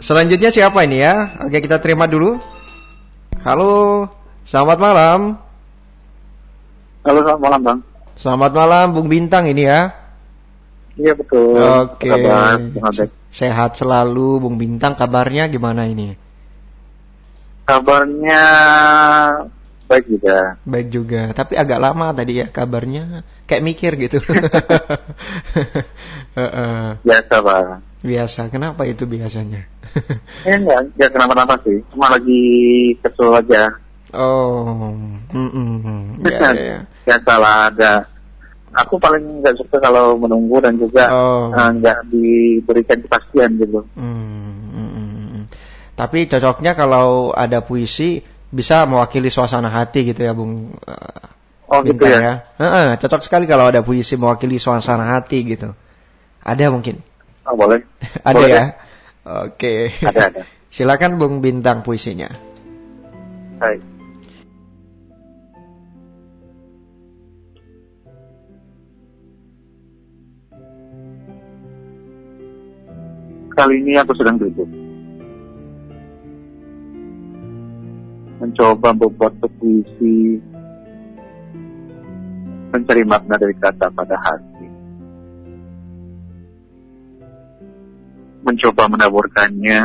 Selanjutnya siapa ini ya? Oke, kita terima dulu. Halo, selamat malam. Halo, selamat malam, Bang. Selamat malam, Bung Bintang ini ya. Iya, betul. Oke. Kabar. Sehat selalu, Bung Bintang. Kabarnya gimana ini? Kabarnya baik juga. Baik juga, tapi agak lama tadi ya kabarnya. Kayak mikir gitu. Heeh. Biasa, Bang. Biasa. Kenapa itu biasanya? Eh, enggak, enggak kenapa-napa sih. Cuma lagi kesel aja. oh, mm -mm. Ya, ya. Biasa lah, ada. Aku paling nggak suka kalau menunggu dan juga Oh. eh, nggak diberikan kepastian gitu. Mm, mm. Tapi cocoknya kalau ada puisi bisa mewakili suasana hati gitu ya, Bung. eh, Oh, gitu Bintang ya? Heeh, cocok sekali kalau ada puisi mewakili suasana hati gitu. Ada mungkin? Oh, boleh. Ada Boleh, ya? Oke. Ada, ada. Silakan Bung Bintang puisinya. Baik. Kali ini aku sedang duduk. Mencoba membuat puisi mencari makna dari kata pada hati. Mencoba menaburkannya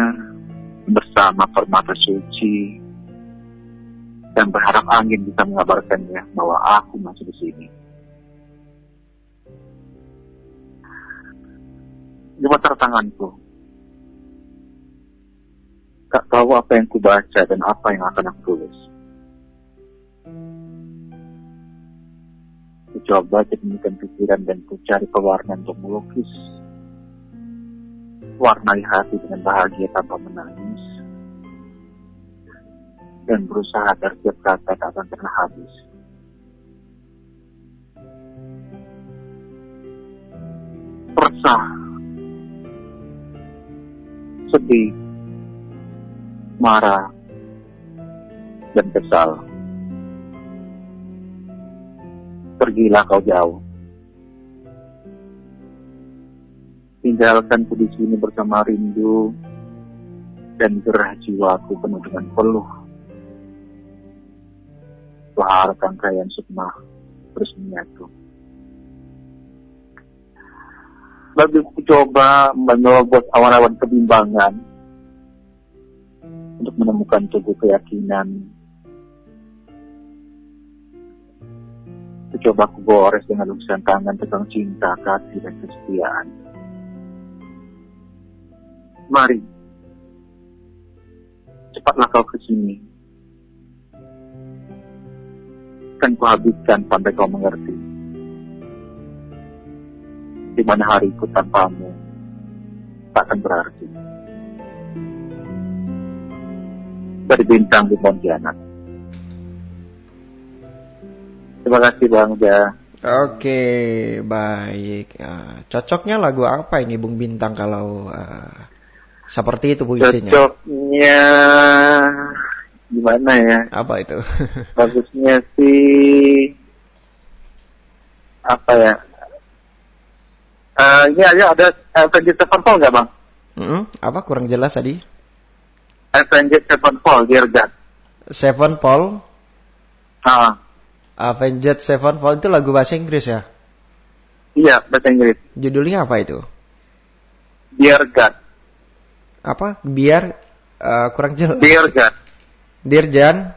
bersama permata suci dan berharap angin bisa mengabarkannya bahwa aku masih di sini. Gemetar tanganku. Tak tahu apa yang kubaca dan apa yang akan aku tulis. Ku coba jernihkan pikiran dan ku cari pewarna untuk melukis. Warnai hati dengan bahagia tanpa menangis dan berusaha agar tiap kata tak akan pernah habis. Resah, sedih, marah, dan kesal. Pergilah kau jauh. Tinggalkanku di sini bersama rindu dan gerah jiwaku penuh dengan peluh lahar rangkaian sukma terus menyatu. Lalu coba menerobos awan-awan kebimbangan untuk menemukan tubuh keyakinan. Coba ku gores dengan lukisan tangan tentang cinta, kasih, dan kesetiaan. Mari, cepatlah kau ke sini akan kuhabiskan sampai kau mengerti. Di mana hariku tanpamu tak akan berarti. Dari bintang di Pontianak. Terima kasih Bang Ja. Oke, baik. Ah, cocoknya lagu apa ini Bung Bintang kalau ah, seperti itu puisinya? Cocoknya gimana ya? Apa itu? Bagusnya sih apa ya? Eh ini aja ada Avengers Sevenfold nggak bang? Mm-mm, apa kurang jelas tadi? Avengers Sevenfold, Dear God. Seven Paul, Ah, Avenged Sevenfold itu lagu bahasa Inggris ya? iya bahasa Inggris. Judulnya apa itu? Dear God. Apa? Biar ah, kurang jelas. Dear God. Dirjan,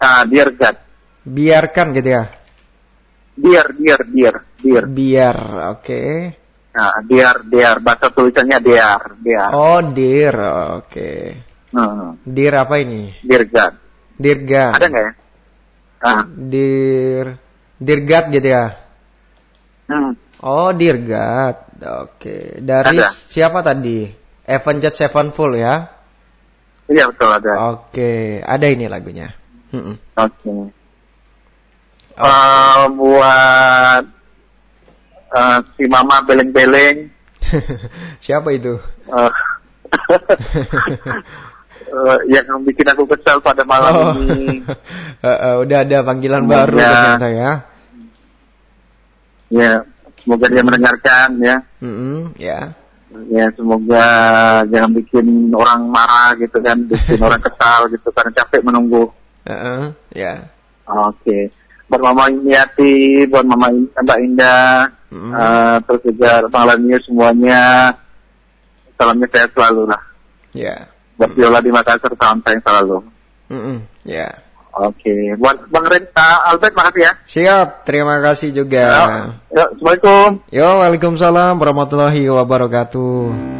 Ah, Dear God. biarkan gitu ya? Dear, dear, dear, dear. Biar, oke. Nah, dear, dear. Bahasa tulisannya dear, dear. Oh, dear, oke. Hmm, Dear apa ini? dear God. Dirgan. Ada nggak ya? Ah, Dir Dirgat gitu ya? hmm. Oh, Dirgat. Oke. Dari Ada. siapa tadi? Avenged Sevenfold ya? Iya betul ada. Oke, ada ini lagunya. Oke. Eh, buat eh, si mama beleng-beleng. siapa itu? eh, eh, yang bikin aku kesal pada malam Oh. ini. Eh, eh, udah ada panggilan Semoga- baru ternyata ya. Ya, semoga dia mendengarkan ya. Mm-mm, ya. Ya semoga jangan bikin orang marah gitu kan, bikin orang kesal gitu karena capek menunggu. Heeh, ya. Oke. Buat Mama Yati, buat Mama Mbak Indah, Mm. eh, terus juga Bang Lanio semuanya. Salamnya sehat selalu lah. Ya. Buat Viola di Makassar, salam sayang selalu. Mm-mm, Ya. Oke. Buat Bang Renta Albert, makasih ya. Siap, terima kasih juga. Ya. Yuk, Assalamualaikum. Yo, Waalaikumsalam warahmatullahi wabarakatuh.